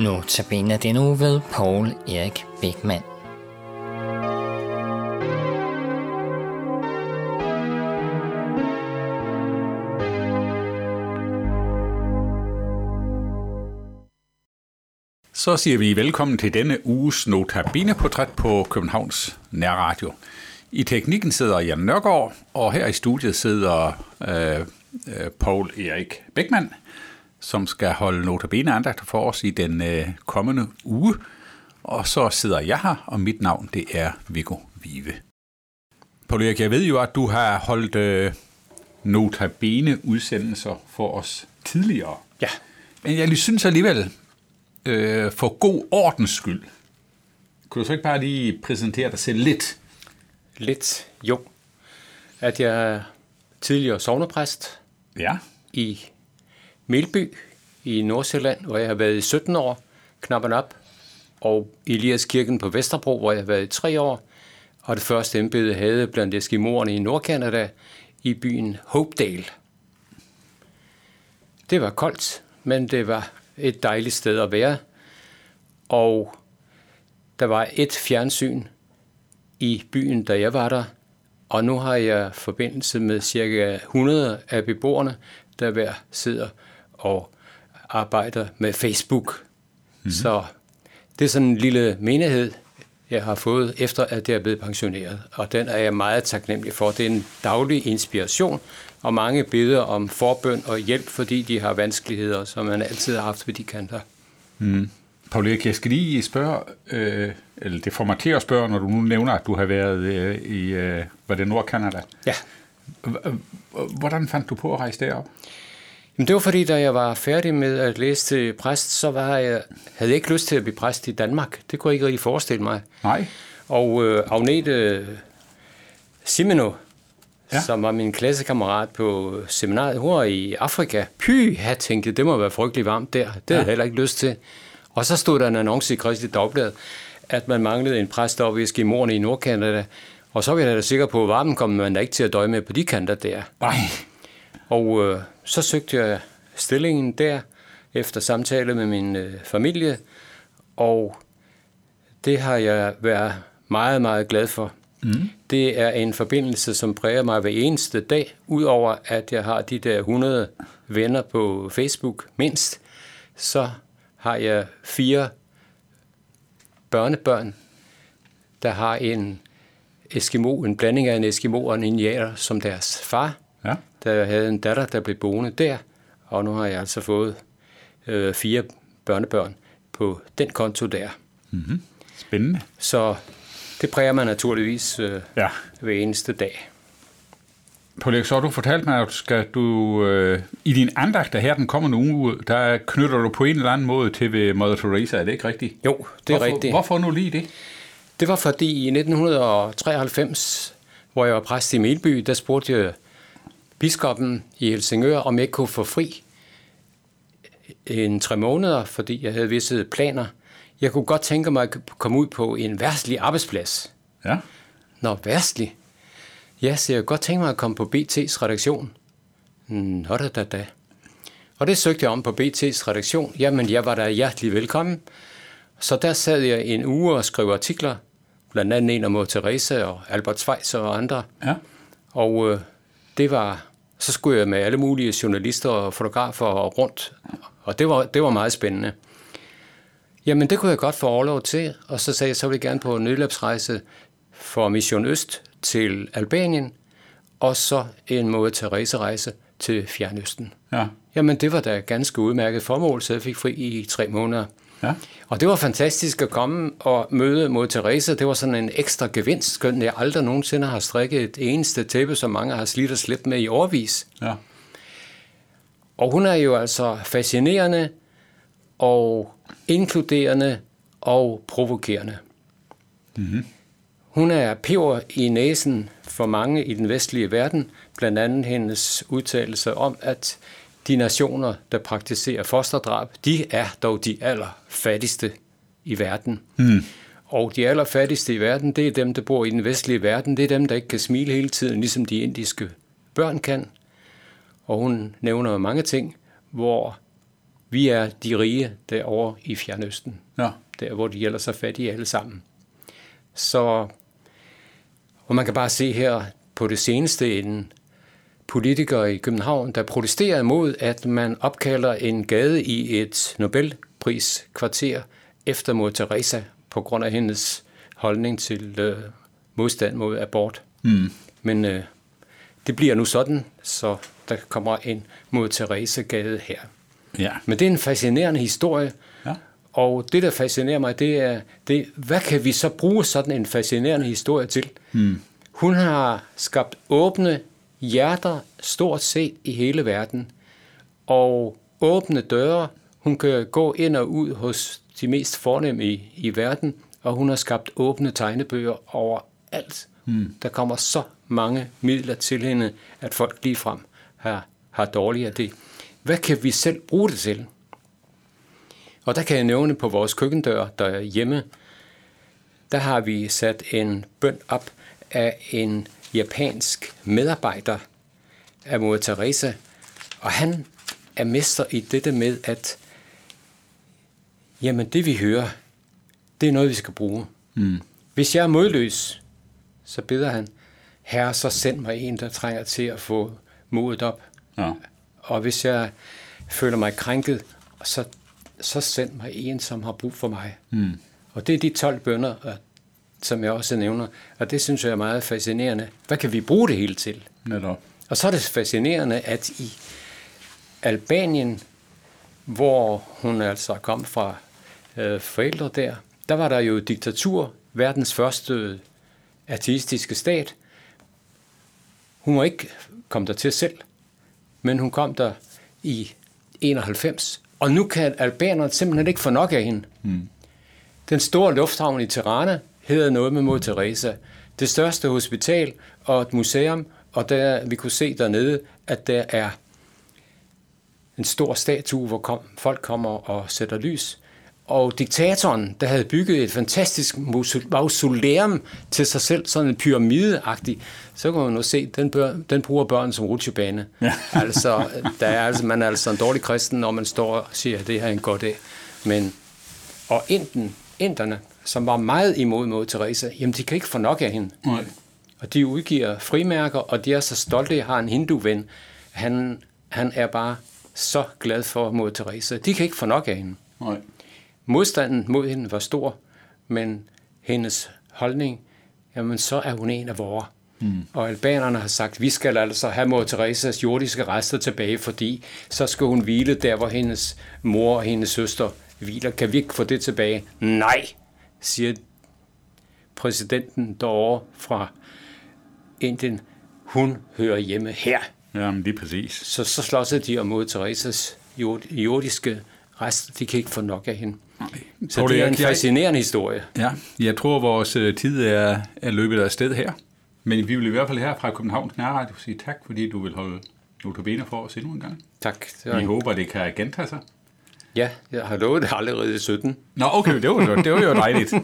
Notabene den uge ved Paul Erik Beckmann. Så siger vi velkommen til denne uges Notabene-portræt på Københavns Nærradio. I teknikken sidder Jan Nørgaard, og her i studiet sidder øh, øh, Paul Erik Beckmann, som skal holde Notabene andagt for os i den øh, kommende uge. Og så sidder jeg her, og mit navn det er Viggo Vive. Paul Erik, jeg ved jo, at du har holdt øh, Notabene-udsendelser for os tidligere. Ja. Men jeg synes alligevel, øh, for god ordens skyld, kunne du så ikke bare lige præsentere dig selv lidt? Lidt, jo. At jeg er tidligere sovnepræst Ja. i Melby i Nordsjælland, hvor jeg har været i 17 år, knappen op, og Elias Kirken på Vesterbro, hvor jeg har været i 3 år, og det første embede havde blandt eskimoerne i Nordkanada i byen Hopedale. Det var koldt, men det var et dejligt sted at være, og der var et fjernsyn i byen, da jeg var der, og nu har jeg forbindelse med cirka 100 af beboerne, der hver sidder og arbejder med Facebook. Mm-hmm. Så det er sådan en lille menighed, jeg har fået efter, at jeg er blevet pensioneret. Og den er jeg meget taknemmelig for. Det er en daglig inspiration, og mange beder om forbøn og hjælp, fordi de har vanskeligheder, som man altid har haft ved de kanter. Paul Erik, jeg skal lige spørge, øh, eller det får mig til at spørge, når du nu nævner, at du har været øh, i, øh, var det Nordkanada. Ja, Hvordan fandt du på at rejse derop? Jamen, det var fordi, da jeg var færdig med at læse til præst, så var jeg, havde jeg ikke lyst til at blive præst i Danmark. Det kunne jeg ikke rigtig forestille mig. Nej. Og øh, Agnete Simeno, Ja. som var min klassekammerat på seminaret, hun var i Afrika. Py, jeg tænkte, det må være frygtelig varmt der. Det havde jeg heller ikke lyst til. Og så stod der en annonce i Kristi Dagblad, at man manglede en præst oppe i Eskimoerne i Nordkanada. Og så var jeg da sikker på, at varmen kom man da ikke til at døje med på de kanter der. Nej. Og øh, så søgte jeg stillingen der, efter samtale med min øh, familie, og det har jeg været meget, meget glad for. Mm. Det er en forbindelse, som præger mig hver eneste dag, udover at jeg har de der 100 venner på Facebook mindst, så har jeg fire børnebørn, der har en Eskimo, en blanding af en Eskimo og en indianer som deres far. Ja. Der jeg havde en datter, der blev boende der, og nu har jeg altså fået øh, fire børnebørn på den konto der. Spændende. Så det præger mig naturligvis øh, Ja. hver eneste dag. Erik, så du fortalt mig, at skal du, øh, i din andagt, der her den kommende uge, der knytter du på en eller anden måde til ved Mother Teresa, er det ikke rigtigt? Jo, det er hvorfor, rigtigt. Hvorfor nu lige det? Det var fordi i 1993, hvor jeg var præst i Melby, der spurgte jeg biskoppen i Helsingør, om jeg ikke kunne få fri en tre måneder, fordi jeg havde visse planer. Jeg kunne godt tænke mig at komme ud på en værtslig arbejdsplads. Ja. Nå, værtslig? Ja, så jeg kunne godt tænke mig at komme på BT's redaktion. Nå da da da. Og det søgte jeg om på BT's redaktion. Jamen, jeg var da hjertelig velkommen. Så der sad jeg en uge og skrev artikler, blandt andet en om Teresa og Albert Schweitzer og andre. Ja. Og øh, det var, så skulle jeg med alle mulige journalister og fotografer rundt, og det var, det var meget spændende. Jamen, det kunne jeg godt få overlov til, og så sagde jeg, så ville jeg gerne på en nødløbsrejse for Mission Øst til Albanien, og så en Mor Teresa-rejse til Fjernøsten. Ja. Jamen, det var da ganske udmærket formål, så jeg fik fri i tre måneder. Ja. Og det var fantastisk at komme og møde mod Teresa. Det var sådan en ekstra gevinst, skønt jeg aldrig nogensinde har strikket et eneste tæppe, som mange har slidt og slæbt med i årvis. Ja. Og hun er jo altså fascinerende og inkluderende og provokerende. Mm-hmm. Hun er peber i næsen for mange i den vestlige verden, blandt andet hendes udtalelse om, at de nationer, der praktiserer fosterdrab, de er dog de allerfattigste i verden. Mm. Og de allerfattigste i verden, det er dem, der bor i den vestlige verden. Det er dem, der ikke kan smile hele tiden, ligesom de indiske børn kan. Og hun nævner mange ting, hvor Vi er de rige derovre i Fjernøsten. Ja. Der, hvor de ellers er fattige alle sammen. Så, og man kan bare se her på det seneste en politiker i København, der protesterer mod, at man opkalder en gade i et Nobelpriskvarter efter mod Teresa på grund af hendes holdning til øh, modstand mod abort. Mm. Men øh, det bliver nu sådan, så der kommer en mod Teresa-gade her. Ja. Men det er en fascinerende historie, Ja. og det, der fascinerer mig, det er, det, hvad kan vi så bruge sådan en fascinerende historie til? Hmm. Hun har skabt åbne hjerter stort set i hele verden, og åbne døre. Hun kan gå ind og ud hos de mest fornemme i, i verden, og hun har skabt åbne tegnebøger over alt. Hmm. Der kommer så mange midler til hende, at folk ligefrem har, har dårligt af det. Hvad kan vi selv bruge det til? Og der kan jeg nævne på vores køkkendør derhjemme, der har vi sat en bøn op af en japansk medarbejder af Mor Teresa, og han er mester i dette med, at jamen det vi hører, det er noget, vi skal bruge. Mm. Hvis jeg er modløs, så beder han, Herre, så send mig en, der trænger til at få modet op. Ja. Og hvis jeg føler mig krænket, så, så send mig en, som har brug for mig. Mm. Og det er de 12 bønder, og- som jeg også nævner. Og det synes jeg er meget fascinerende. Hvad kan vi bruge det hele til? Netop. Og så er det fascinerende, at i Albanien, hvor hun altså kom fra øh, forældre der, der var der jo diktatur, verdens første ateistiske stat. Hun må ikke komme der til selv, men hun kom der i 91. Og nu kan albanerne simpelthen ikke få nok af hende. Mm. Den store lufthavn i Tirana hedder noget med mod Teresa. Det største hospital og et museum, og der, vi kunne se dernede, at der er en stor statue, hvor kom, folk kommer og sætter lys. Og diktatoren, der havde bygget et fantastisk mausoleum til sig selv, sådan en pyramideagtig, så kan man nu se, den, bør, den bruger børn som rutsjebane. Ja. altså, der er altså, man er altså en dårlig kristen, når man står og siger, at det her er en god dag. Men, og inden, inderne, som var meget imod mod Teresa, jamen de kan ikke få nok af hende. Nej. Og de udgiver frimærker, og de er så stolte, jeg har en hindu-ven. Han, han er bare så glad for mod Teresa. De kan ikke få nok af hende. Nej. Modstanden mod hende var stor, men hendes holdning, jamen så er hun en af vores. Mm. Og albanerne har sagt, vi skal altså have mor Teresas jordiske rester tilbage, fordi så skal hun hvile der, hvor hendes mor og hendes søster hviler. Kan vi ikke få det tilbage? Nej, siger præsidenten derovre fra Indien. Hun hører hjemme her. Jamen, lige præcis. Så, så slåsede de om mod Teresas jord, jordiske rester. De kan ikke få nok af hende. Så Poul det er en Erik, jeg- fascinerende historie. Ja, jeg tror, vores øh, tid er, er løbet af sted her. Men vi vil i hvert fald her fra Københavns Nærradio sige tak, fordi du vil holde notabene for os endnu en gang. Tak. Vi var, håber, det kan gentage sig ja, jeg har lovet det allerede i 17. Nå, okay, det var, det var jo dejligt.